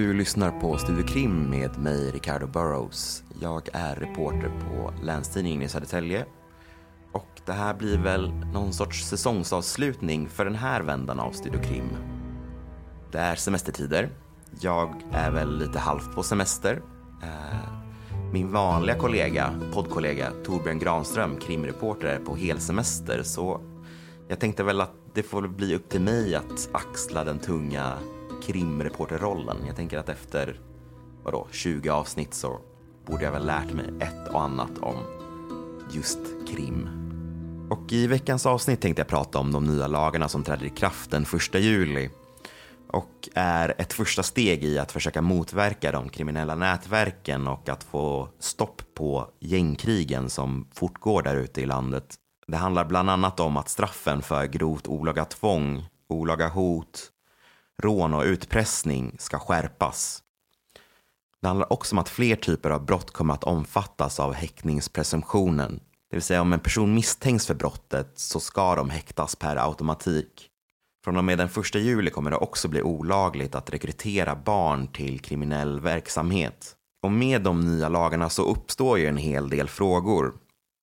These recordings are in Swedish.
Du lyssnar på Studio Krim med mig, Ricardo Burrows. Jag är reporter på Länstidningen i Södertälje. Och det här blir väl någon sorts säsongsavslutning för den här vändan av Studio Krim. Det är semestertider. Jag är väl lite halvt på semester. Eh, min vanliga kollega, poddkollega Torbjörn Granström, krimreporter, är på helsemester. Så jag tänkte väl att det får bli upp till mig att axla den tunga krimreporterrollen. Jag tänker att efter vadå, 20 avsnitt så borde jag väl lärt mig ett och annat om just krim. Och i veckans avsnitt tänkte jag prata om de nya lagarna som träder i kraft den 1 juli och är ett första steg i att försöka motverka de kriminella nätverken och att få stopp på gängkrigen som fortgår där ute i landet. Det handlar bland annat om att straffen för grovt olaga tvång, olaga hot, rån och utpressning ska skärpas. Det handlar också om att fler typer av brott kommer att omfattas av häktningspresumtionen. Det vill säga om en person misstänks för brottet så ska de häktas per automatik. Från och med den 1 juli kommer det också bli olagligt att rekrytera barn till kriminell verksamhet. Och med de nya lagarna så uppstår ju en hel del frågor.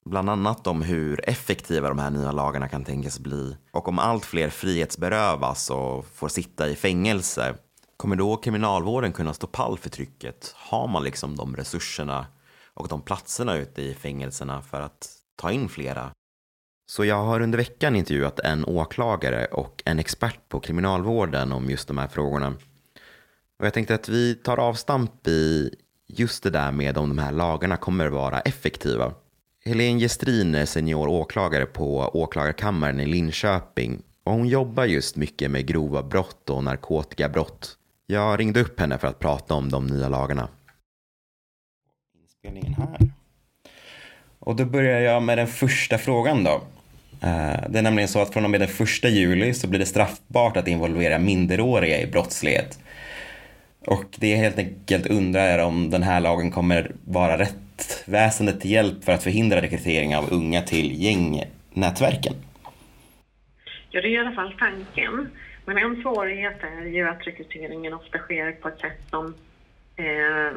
Bland annat om hur effektiva de här nya lagarna kan tänkas bli och om allt fler frihetsberövas och får sitta i fängelse. Kommer då kriminalvården kunna stå pall för trycket? Har man liksom de resurserna och de platserna ute i fängelserna för att ta in flera? Så jag har under veckan intervjuat en åklagare och en expert på kriminalvården om just de här frågorna. Och jag tänkte att vi tar avstamp i just det där med om de här lagarna kommer vara effektiva. Helene Gestrin är senior åklagare på åklagarkammaren i Linköping och hon jobbar just mycket med grova brott och narkotikabrott. Jag ringde upp henne för att prata om de nya lagarna. Inspelningen här. Och då börjar jag med den första frågan då. Eh, det är nämligen så att från och med den första juli så blir det straffbart att involvera minderåriga i brottslighet. Och det är helt enkelt undrar om den här lagen kommer vara rätt rättsväsendet till hjälp för att förhindra rekrytering av unga till gängnätverken? Ja, det är i alla fall tanken. Men en svårighet är ju att rekryteringen ofta sker på ett sätt som eh,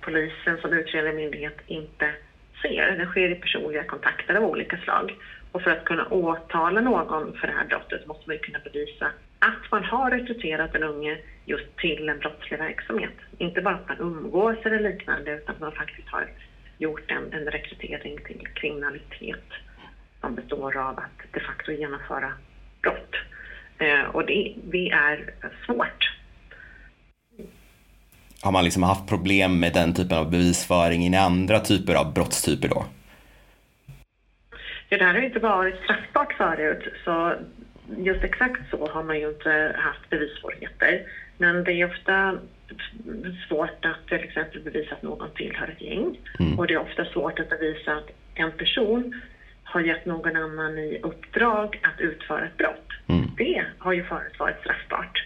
polisen som utredande myndighet inte ser. Den sker i personliga kontakter av olika slag. Och för att kunna åtala någon för det här brottet måste man ju kunna bevisa att man har rekryterat en unge just till en brottslig verksamhet. Inte bara att man umgås eller liknande utan att man faktiskt har gjort en, en rekrytering till kriminalitet som består av att de facto genomföra brott. Eh, och det, det är svårt. Har man liksom haft problem med den typen av bevisföring i andra typer av brottstyper då? Ja, det här har inte varit straffbart förut, så just exakt så har man ju inte haft bevissvårigheter. Men det är ofta svårt att till exempel bevisa att någon tillhör ett gäng. Mm. Och det är ofta svårt att bevisa att en person har gett någon annan i uppdrag att utföra ett brott. Mm. Det har ju förut varit straffbart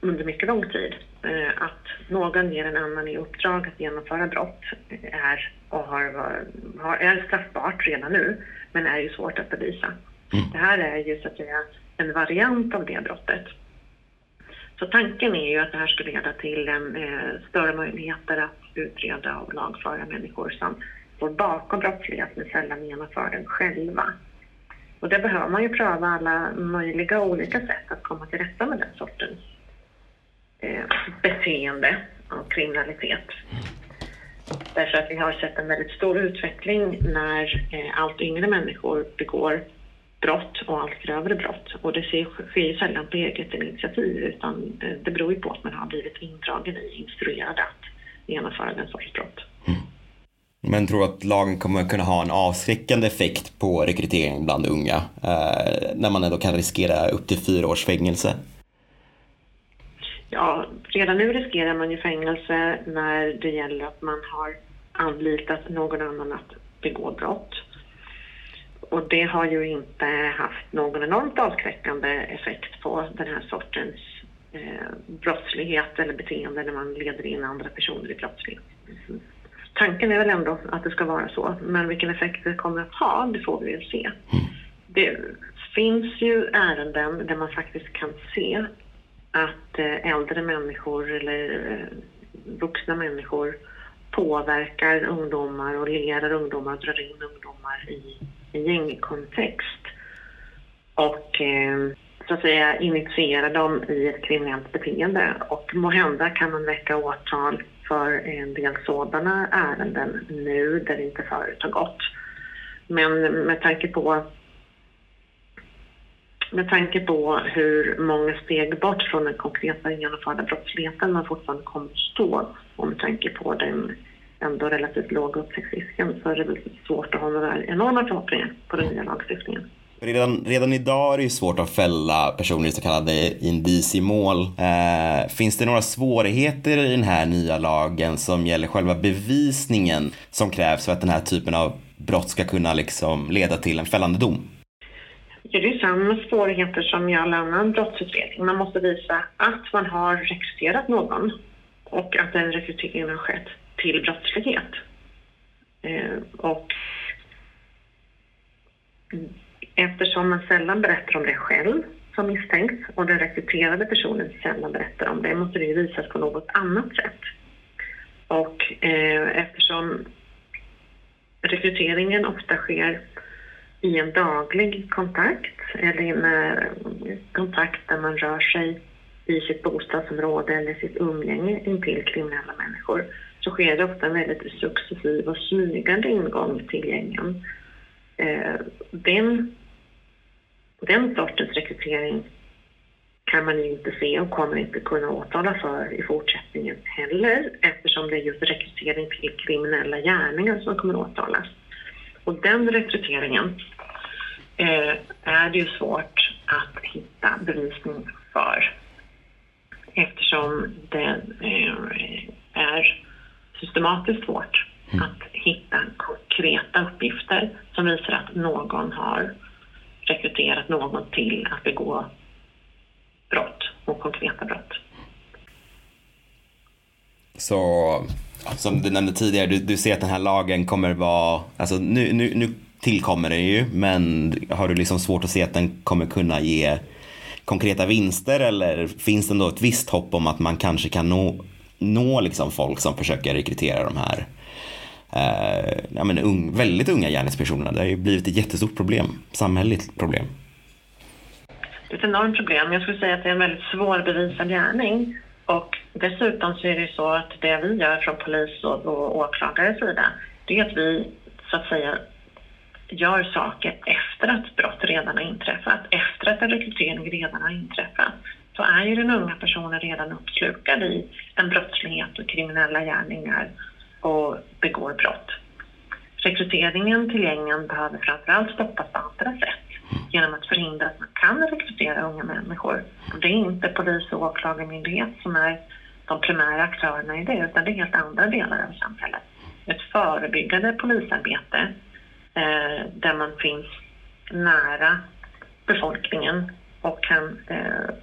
under mycket lång tid. Eh, att någon ger en annan i uppdrag att genomföra brott är, och har, har, är straffbart redan nu, men är ju svårt att bevisa. Mm. Det här är ju så att säga en variant av det brottet. Så tanken är ju att det här ska leda till en, eh, större möjligheter att utreda och lagföra människor som står bakom brottslighet men sällan genomför den själva. Och det behöver man ju pröva alla möjliga olika sätt att komma till rätta med den sortens eh, beteende och kriminalitet. Därför att vi har sett en väldigt stor utveckling när eh, allt yngre människor begår brott och allt grövre brott. Och det sker ju sällan på eget initiativ utan eh, det beror ju på att man har blivit indragen i, instruerad att genomföra den sorts brott. Mm. Men tror att lagen kommer kunna ha en avskräckande effekt på rekrytering bland unga eh, när man ändå kan riskera upp till fyra års fängelse? Ja, redan nu riskerar man ju fängelse när det gäller att man har anlitat någon annan att begå brott. Och det har ju inte haft någon enormt avskräckande effekt på den här sortens eh, brottslighet eller beteende när man leder in andra personer i brottslighet. Tanken är väl ändå att det ska vara så, men vilken effekt det kommer att ha, det får vi väl se. Det finns ju ärenden där man faktiskt kan se att eh, äldre människor eller eh, vuxna människor påverkar ungdomar och lerar ungdomar och drar in ungdomar i gängkontext. Och eh, så att säga initiera dem i ett kriminellt beteende. Och måhända kan man väcka åtal för en del sådana ärenden nu där det inte förut har gått. Men med tanke på med tanke på hur många steg bort från den konkreta genomförda brottsligheten man fortfarande kommer att stå och med tanke på den ändå relativt låga upptäcktsrisken så är det väl svårt att ha några enorma förhoppningar på den nya lagstiftningen. Redan, redan idag är det ju svårt att fälla personer i så kallade indiciemål. Eh, finns det några svårigheter i den här nya lagen som gäller själva bevisningen som krävs för att den här typen av brott ska kunna liksom leda till en fällande dom? Ja, det är samma svårigheter som i all annan brottsutredning. Man måste visa att man har rekryterat någon och att den rekryteringen har skett till brottslighet. Eh, och eftersom man sällan berättar om det själv som misstänkt och den rekryterade personen sällan berättar om det måste det ju visas på något annat sätt. Och eh, eftersom rekryteringen ofta sker i en daglig kontakt eller i en eh, kontakt där man rör sig i sitt bostadsområde eller sitt umgänge intill kriminella människor så sker det ofta en väldigt successiv och smygande ingång till gängen. Eh, den, den sortens rekrytering kan man inte se och kommer inte kunna åtala för i fortsättningen heller eftersom det är just rekrytering till kriminella gärningar som kommer åtalas. Och den rekryteringen eh, är det ju svårt att hitta bevisning för eftersom den eh, är systematiskt svårt mm. att hitta konkreta uppgifter som visar att någon har rekryterat någon till att begå brott och konkreta brott. Så som du nämnde tidigare, du, du ser att den här lagen kommer vara, alltså nu, nu, nu tillkommer den ju, men har du liksom svårt att se att den kommer kunna ge konkreta vinster eller finns det ändå ett visst hopp om att man kanske kan nå, nå liksom folk som försöker rekrytera de här eh, ja, men un, väldigt unga gärningspersonerna? Det har ju blivit ett jättestort problem, samhälleligt problem. Det är ett enormt problem. Jag skulle säga att det är en väldigt svårbevisad gärning. Och dessutom så är det ju så att det vi gör från polis och, och åklagares sida, det är att vi så att säga gör saker efter att brott redan har inträffat, efter att en rekrytering redan har inträffat, så är ju den unga personen redan uppslukad i en brottslighet och kriminella gärningar och begår brott. Rekryteringen till gängen behöver framförallt stoppas på andra sätt genom att förhindra att man kan rekrytera unga människor. Det är inte polis och åklagarmyndighet som är de primära aktörerna i det, utan det är helt andra delar av samhället. Ett förebyggande polisarbete eh, där man finns nära befolkningen och kan, eh,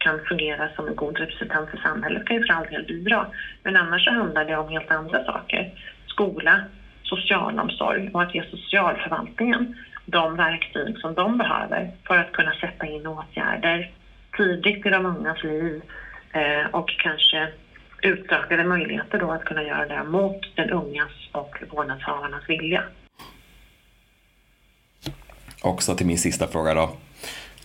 kan fungera som en god representant för samhället kan ju för all del bidra. Men annars så handlar det om helt andra saker. Skola, socialomsorg och att ge socialförvaltningen de verktyg som de behöver för att kunna sätta in åtgärder tidigt i de ungas liv eh, och kanske utökade möjligheter då att kunna göra det mot den ungas och vårdnadshavarnas vilja också till min sista fråga då.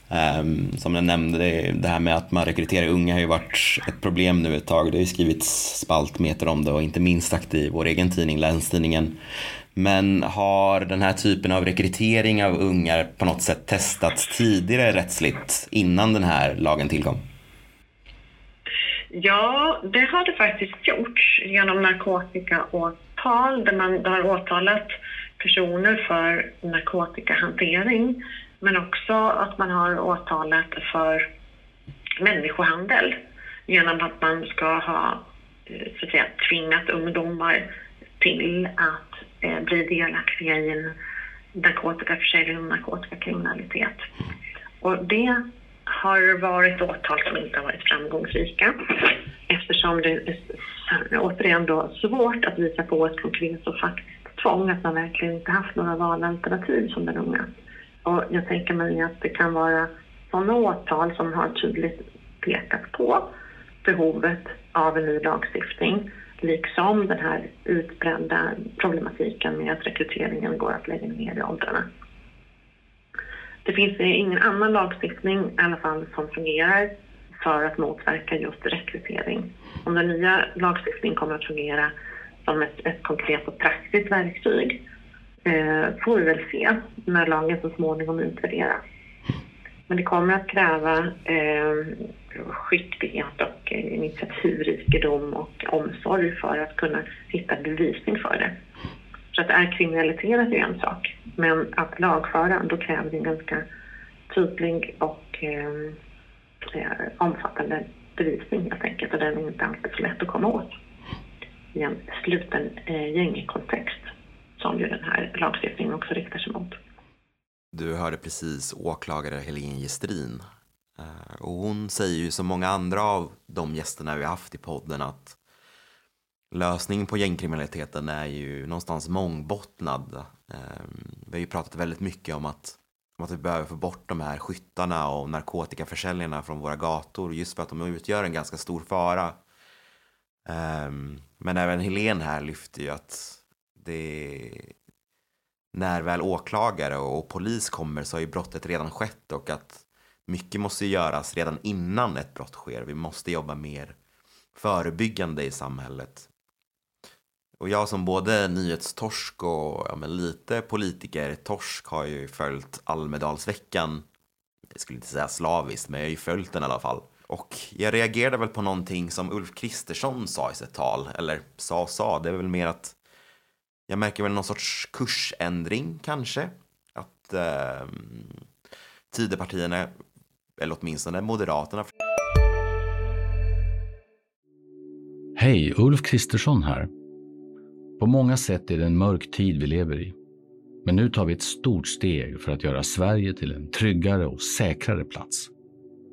Um, som jag nämnde, det, det, här med att man rekryterar unga har ju varit ett problem nu ett tag. Det har ju skrivits spaltmeter om det och inte minst sagt i vår egen tidning, Länstidningen. Men har den här typen av rekrytering av unga på något sätt testats tidigare rättsligt innan den här lagen tillkom? Ja, det har det faktiskt gjorts genom narkotikaåtal där man har åtalat personer för narkotikahantering men också att man har åtalat för människohandel genom att man ska ha eh, så att säga, tvingat ungdomar till att eh, bli delaktiga i en narkotikaförsäljning och narkotikakriminalitet. Och det har varit åtal som inte har varit framgångsrika eftersom det är återigen då svårt att visa på ett konkret och faktiskt tvång, att man verkligen inte haft några valalternativ som den unga. Och jag tänker mig att det kan vara sådana åtal som har tydligt pekat på behovet av en ny lagstiftning liksom den här utbrända problematiken med att rekryteringen går att lägga ner i åldrarna. Det finns ingen annan lagstiftning i alla fall som fungerar för att motverka just rekrytering. Om den nya lagstiftningen kommer att fungera som ett, ett konkret och praktiskt verktyg eh, får vi väl se när lagen så småningom utvärderas. Men det kommer att kräva eh, skicklighet och eh, initiativrikedom och omsorg för att kunna hitta bevisning för det. Så att det är kriminaliserat är en sak, men att lagföra, då kräver det en ganska tydlig och eh, eh omfattande bevisning helt enkelt och den är inte alltid så lätt att komma åt i en sluten eh, gängkontext som ju den här lagstiftningen också riktar sig mot. Du hörde precis åklagare Helene Gestrin. Eh, och hon säger ju som många andra av de gästerna vi haft i podden att lösningen på gängkriminaliteten är ju någonstans mångbottnad. Eh, vi har ju pratat väldigt mycket om att, om att vi behöver få bort de här skyttarna och narkotikaförsäljarna från våra gator just för att de utgör en ganska stor fara. Eh, men även Helen här lyfter ju att det när väl åklagare och polis kommer så har ju brottet redan skett och att mycket måste göras redan innan ett brott sker. Vi måste jobba mer förebyggande i samhället. Och jag som både nyhetstorsk och ja, men lite politiker-torsk har ju följt Almedalsveckan. Jag skulle inte säga slaviskt, men jag har ju följt den i alla fall. Och jag reagerade väl på någonting som Ulf Kristersson sa i sitt tal, eller sa och sa, det är väl mer att jag märker väl någon sorts kursändring kanske. Att eh, Tidöpartierna, eller åtminstone Moderaterna. Hej, Ulf Kristersson här. På många sätt är det en mörk tid vi lever i. Men nu tar vi ett stort steg för att göra Sverige till en tryggare och säkrare plats.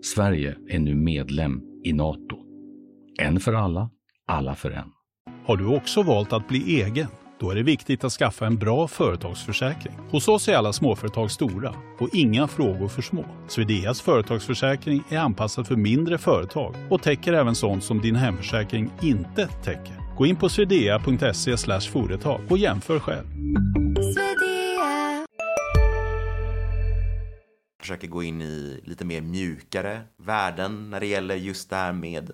Sverige är nu medlem i Nato. En för alla, alla för en. Har du också valt att bli egen? Då är det viktigt att skaffa en bra företagsförsäkring. Hos oss är alla småföretag stora och inga frågor för små. Swedeas företagsförsäkring är anpassad för mindre företag och täcker även sånt som din hemförsäkring inte täcker. Gå in på swedea.se företag och jämför själv. Försöker gå in i lite mer mjukare värden när det gäller just det här med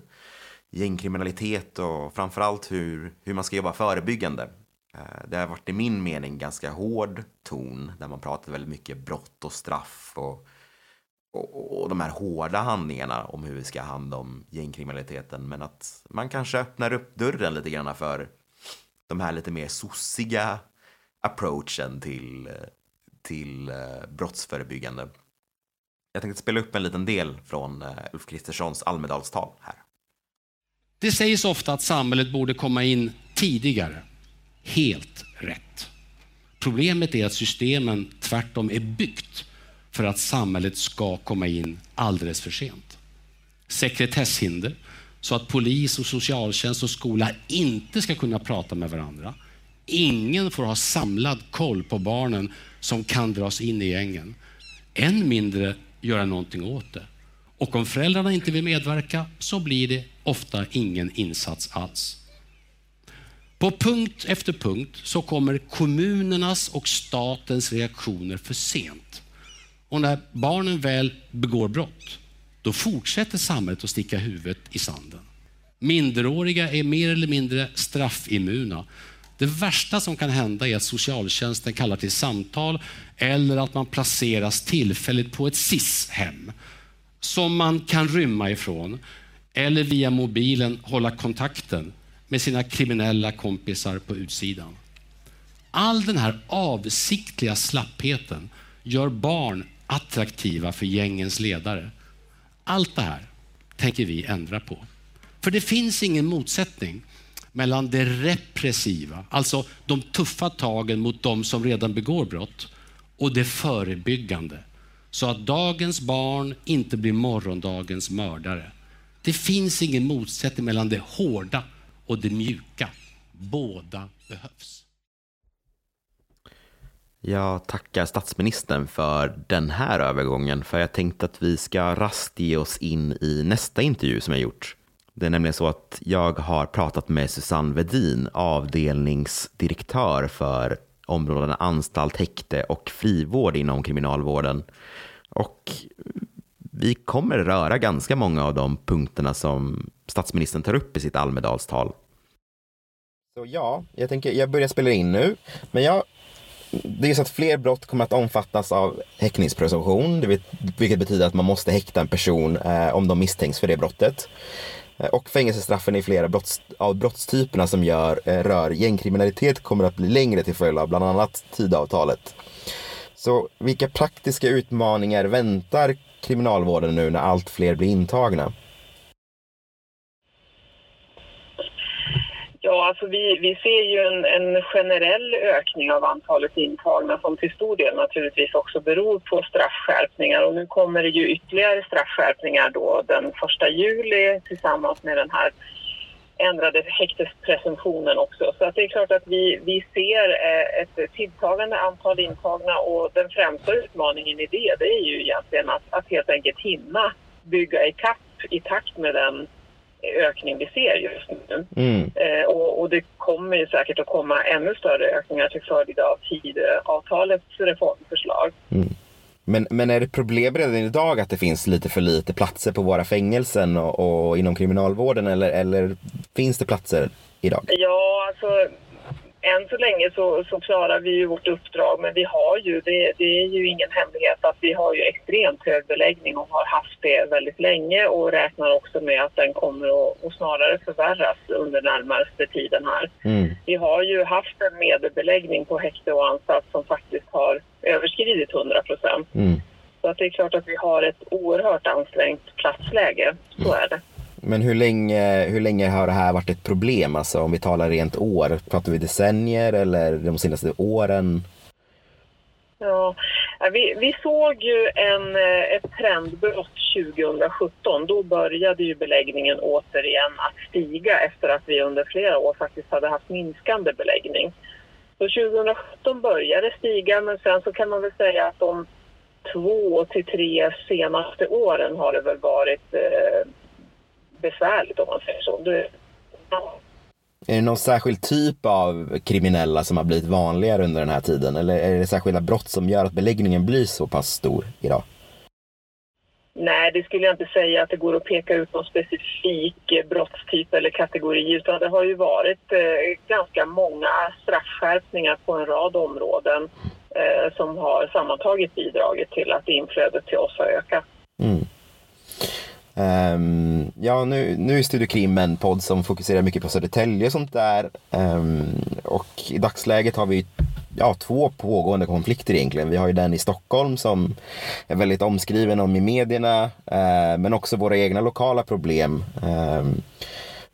gängkriminalitet och framförallt hur, hur man ska jobba förebyggande. Eh, det har varit i min mening ganska hård ton där man pratar väldigt mycket brott och straff och, och, och de här hårda handlingarna om hur vi ska ha hand om gängkriminaliteten. Men att man kanske öppnar upp dörren lite grann för de här lite mer sossiga approachen till, till eh, brottsförebyggande. Jag tänkte spela upp en liten del från eh, Ulf Kristerssons Almedalstal här. Det sägs ofta att samhället borde komma in tidigare helt rätt. Problemet är att systemen tvärtom är byggt för att samhället ska komma in alldeles för sent. Sekretesshinder, så att polis, och socialtjänst och skola inte ska kunna prata med varandra. Ingen får ha samlad koll på barnen som kan dras in i gängen. Än mindre göra någonting åt det. Och om föräldrarna inte vill medverka så blir det ofta ingen insats alls. På punkt efter punkt så kommer kommunernas och statens reaktioner för sent. Och när barnen väl begår brott, då fortsätter samhället att sticka huvudet i sanden. Minderåriga är mer eller mindre straffimmuna. Det värsta som kan hända är att socialtjänsten kallar till samtal eller att man placeras tillfälligt på ett SIS-hem som man kan rymma ifrån eller via mobilen hålla kontakten med sina kriminella kompisar på utsidan. All den här avsiktliga slappheten gör barn attraktiva för gängens ledare. Allt det här tänker vi ändra på. För det finns ingen motsättning mellan det repressiva, alltså de tuffa tagen mot de som redan begår brott, och det förebyggande, så att dagens barn inte blir morgondagens mördare. Det finns ingen motsättning mellan det hårda och det mjuka. Båda behövs. Jag tackar statsministern för den här övergången, för jag tänkte att vi ska rast ge oss in i nästa intervju som jag gjort. Det är nämligen så att jag har pratat med Susanne Vedin, avdelningsdirektör för områdena anstalt, häkte och frivård inom kriminalvården. Och vi kommer röra ganska många av de punkterna som statsministern tar upp i sitt Almedalstal. Så ja, jag tänker, jag börjar spela in nu, men jag det är så att fler brott kommer att omfattas av häktningspresumtion, vilket betyder att man måste häkta en person eh, om de misstänks för det brottet. Eh, och fängelsestraffen i flera brotts, av brottstyperna som gör, eh, rör gängkriminalitet kommer att bli längre till följd av bland annat Tidöavtalet. Så vilka praktiska utmaningar väntar kriminalvården nu när allt fler blir intagna? Ja, alltså vi, vi ser ju en, en, generell ökning av antalet intagna som till stor del naturligtvis också beror på straffskärpningar. Och nu kommer det ju ytterligare straffskärpningar då den första juli tillsammans med den här ändrade häktespresumtionen också. Så att det är klart att vi, vi ser eh, ett tilltagande antal intagna och den främsta utmaningen i det, det är ju egentligen att, att helt enkelt hinna bygga i kapp i takt med den ökning vi ser just nu. Mm. Eh, och, och, det kommer ju säkert att komma ännu större ökningar till följd av Tidöavtalets reformförslag. Mm. Men, men är det problem redan idag att det finns lite för lite platser på våra fängelsen och, och inom kriminalvården eller, eller finns det platser idag? Ja, alltså än så länge så, så, klarar vi ju vårt uppdrag men vi har ju, det, det, är ju ingen hemlighet att vi har ju extremt hög beläggning och har haft det väldigt länge och räknar också med att den kommer att, att snarare förvärras under närmaste tiden här. Mm. Vi har ju haft en medelbeläggning på häkte och anstalt som faktiskt har överskridit 100 procent. Mm. Så att det är klart att vi har ett oerhört ansträngt platsläge, så är det. Men hur länge, hur länge har det här varit ett problem? Alltså om vi talar rent år, pratar vi decennier eller de senaste åren? Ja, vi, vi såg ju en, eh, ett trendbrott 2017. Då började ju beläggningen återigen att stiga efter att vi under flera år faktiskt hade haft minskande beläggning. Så 2017 började det stiga men sen så kan man väl säga att de två till tre senaste åren har det väl varit eh, besvärligt om man säger så. Det, ja. Är det någon särskild typ av kriminella som har blivit vanligare under den här tiden? Eller är det särskilda brott som gör att beläggningen blir så pass stor idag? Nej, det skulle jag inte säga att det går att peka ut någon specifik brottstyp eller kategori utan det har ju varit eh, ganska många straffskärpningar på en rad områden eh, som har sammantaget bidragit till att inflödet till oss har ökat. Mm. Um, ja, nu, nu är Studio Krim en podd som fokuserar mycket på Södertälje och sånt där. Um, och i dagsläget har vi ja, två pågående konflikter egentligen. Vi har ju den i Stockholm som är väldigt omskriven om i medierna, uh, men också våra egna lokala problem. Um,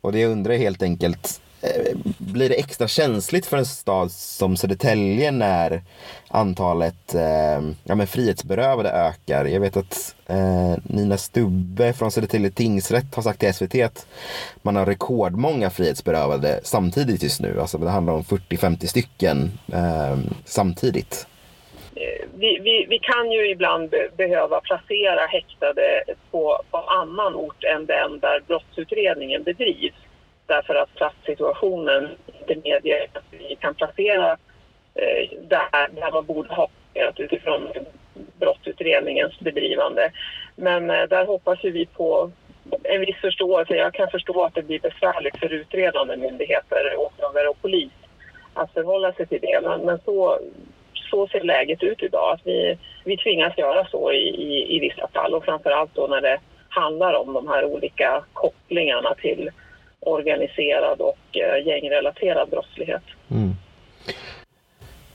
och det jag undrar helt enkelt, blir det extra känsligt för en stad som Södertälje när antalet eh, ja, men frihetsberövade ökar. Jag vet att eh, Nina Stubbe från Södertälje tingsrätt har sagt till SVT att man har rekordmånga frihetsberövade samtidigt just nu. Alltså det handlar om 40-50 stycken eh, samtidigt. Eh, vi, vi, vi, kan ju ibland behöva placera häktade på, på annan ort än den där brottsutredningen bedrivs därför att platssituationen inte medger att vi kan placera eh, där, där man borde ha placerat utifrån brottsutredningens bedrivande. Men eh, där hoppas vi på en viss förståelse. Jag kan förstå att det blir besvärligt för utredande myndigheter, åklagare och polis att förhålla sig till det. Men, men så, så ser läget ut idag. Att vi, vi tvingas göra så i, i, i vissa fall och framför allt då när det handlar om de här olika kopplingarna till organiserad och eh, gängrelaterad brottslighet. Mm.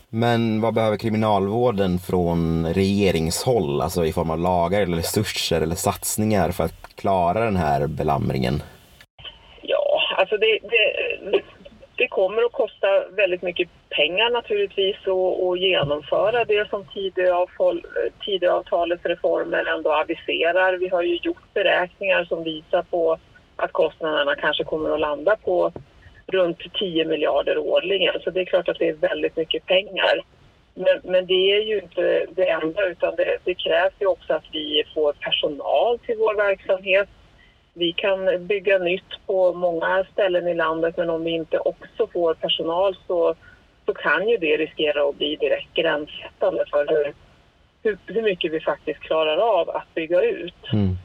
Men vad behöver kriminalvården från regeringshåll, alltså i form av lagar eller resurser eller satsningar för att klara den här belamringen? alltså det, det, det kommer att kosta väldigt mycket pengar naturligtvis att genomföra det som Tidöavtalets reformer ändå aviserar. Vi har ju gjort beräkningar som visar på att kostnaderna kanske kommer att landa på runt 10 miljarder årligen. Så det är klart att det är väldigt mycket pengar. Men, men det är ju inte det enda utan det, det krävs ju också att vi får personal till vår verksamhet vi kan bygga nytt på många ställen i landet men om vi inte också får personal så, så kan ju det riskera att bli direkt gränssättande för hur, hur, hur mycket vi faktiskt klarar av att bygga ut. Mm.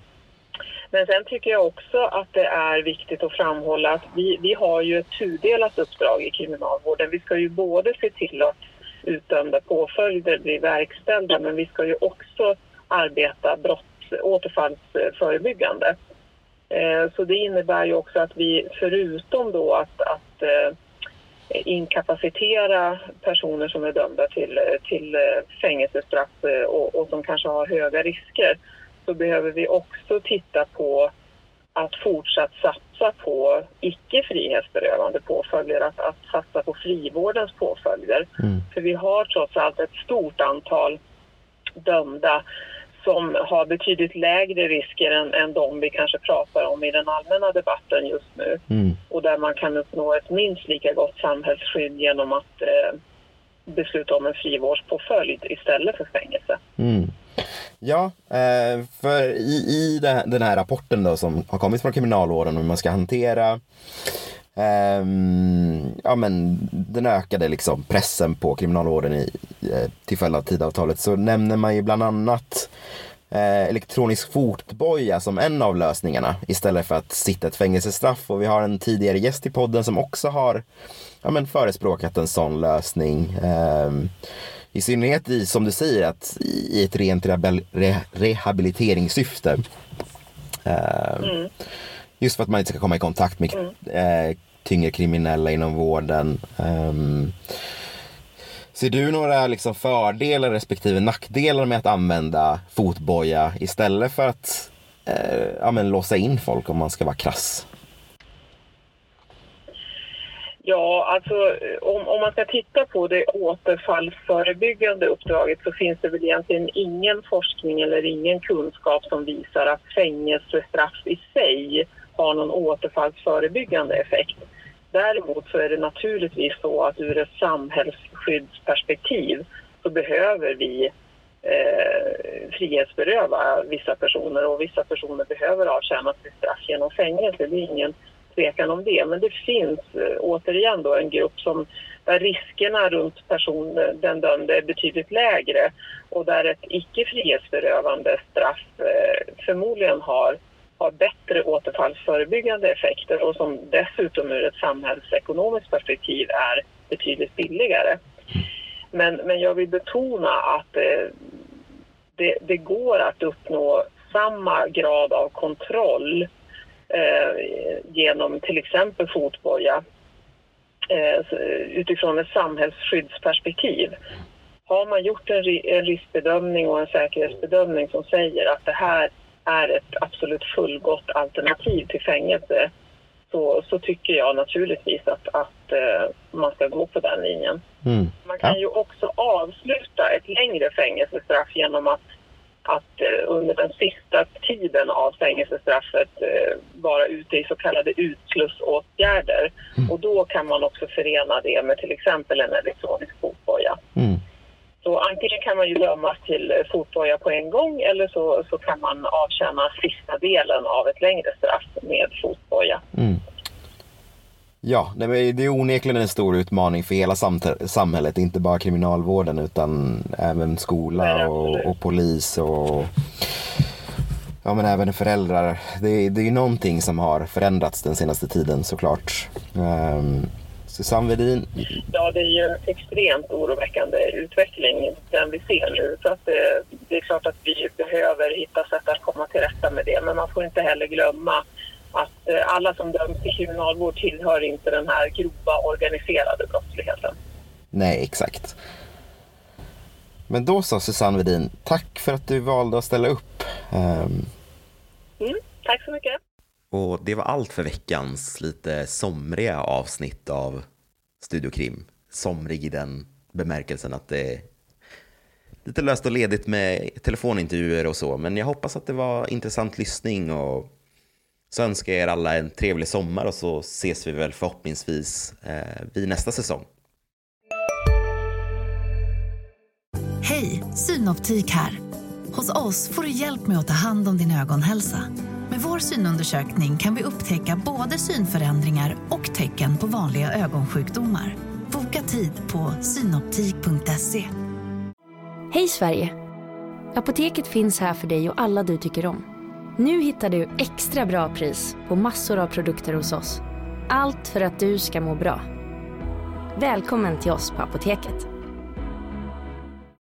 Men sen tycker jag också att det är viktigt att framhålla att vi, vi har ju ett tudelat uppdrag i kriminalvården. Vi ska ju både se till att utdömda påföljder blir verkställda men vi ska ju också arbeta brotts, återfallsförebyggande. Eh, så det innebär ju också att vi förutom då att, att eh, inkapacitera personer som är dömda till, till eh, fängelsestraff och, och som kanske har höga risker så behöver vi också titta på att fortsatt satsa på icke frihetsberövande påföljder, att, att satsa på frivårdens påföljder. Mm. För vi har trots allt ett stort antal dömda som har betydligt lägre risker än, än de vi kanske pratar om i den allmänna debatten just nu. Mm. Och där man kan uppnå ett minst lika gott samhällsskydd genom att eh, besluta om en frivårdspåföljd istället för fängelse. Mm. Ja, eh, för i, i den här rapporten då som har kommit från kriminalvården om hur man ska hantera ehm, ja, men den ökade liksom pressen på kriminalvården i, eh, till följd av tidavtalet så nämner man ju bland annat eh, elektronisk fotboja som en av lösningarna istället för att sitta ett fängelsestraff. Och vi har en tidigare gäst i podden som också har ja, men förespråkat en sån lösning. Ehm, i synnerhet i, som du säger, att i ett rent rehabiliteringssyfte. Um, mm. Just för att man inte ska komma i kontakt med mm. eh, tyngre kriminella inom vården. Um, ser du några liksom fördelar respektive nackdelar med att använda fotboja istället för att eh, ja, låsa in folk om man ska vara krass? Ja, alltså om, om man ska titta på det återfallsförebyggande uppdraget så finns det väl egentligen ingen forskning eller ingen kunskap som visar att fängelsestraff i sig har någon återfallsförebyggande effekt. Däremot så är det naturligtvis så att ur ett samhällsskyddsperspektiv så behöver vi eh, frihetsberöva vissa personer och vissa personer behöver avtjäna sitt straff genom fängelse. Det är ingen tvekan om det. Men det finns eh, återigen då en grupp som, där riskerna runt person, eh, den dömde är betydligt lägre och där ett icke frihetsberövande straff eh, förmodligen har har bättre återfallsförebyggande effekter och som dessutom ur ett samhällsekonomiskt perspektiv är betydligt billigare. Men, men jag vill betona att det, det, går att uppnå samma grad av kontroll genom till exempel fotboja eh, utifrån ett samhällsskyddsperspektiv. Har man gjort en, riskbedömning och en säkerhetsbedömning som säger att det här är ett absolut fullgott alternativ till fängelse så, så tycker jag naturligtvis att, att uh, man ska gå på den linjen. Mm. Man kan ja. ju också avsluta ett längre fängelsestraff genom att, att uh, under den sista tiden av fängelsestraffet uh, vara ute i så kallade utslussåtgärder. Mm. Och då kan man också förena det med till exempel en elektronisk fotboja. Mm. Så antingen kan man ju dömas till fotboja på en gång eller så, så kan man avtjäna sista delen av ett längre straff med fotboja. Mm. Ja, det är onekligen en stor utmaning för hela samhället, inte bara kriminalvården utan även skola och, och polis och ja, men även föräldrar. Det, det är ju någonting som har förändrats den senaste tiden såklart. Um, Susanne Wedin? Ja, det är ju en extremt oroväckande utveckling den vi ser nu. Så att det, det, är klart att vi behöver hitta sätt att komma till rätta med det. Men man får inte heller glömma att eh, alla som döms till kriminalvård tillhör inte den här grova organiserade brottsligheten. Nej, exakt. Men då så Susanne Wedin, tack för att du valde att ställa upp. Um... Mm, tack så mycket. Och det var allt för veckans lite somriga avsnitt av Studio Krim. Somrig i den bemärkelsen att det är lite löst och ledigt med telefonintervjuer och så. Men jag hoppas att det var intressant lyssning och så önskar jag er alla en trevlig sommar och så ses vi väl förhoppningsvis eh, vid nästa säsong. Hej, Synoptik här. Hos oss får du hjälp med att ta hand om din ögonhälsa. Med vår synundersökning kan vi upptäcka både synförändringar och tecken på vanliga ögonsjukdomar. Boka tid på synoptik.se. Hej Sverige! Apoteket finns här för dig och alla du tycker om. Nu hittar du extra bra pris på massor av produkter hos oss. Allt för att du ska må bra. Välkommen till oss på Apoteket.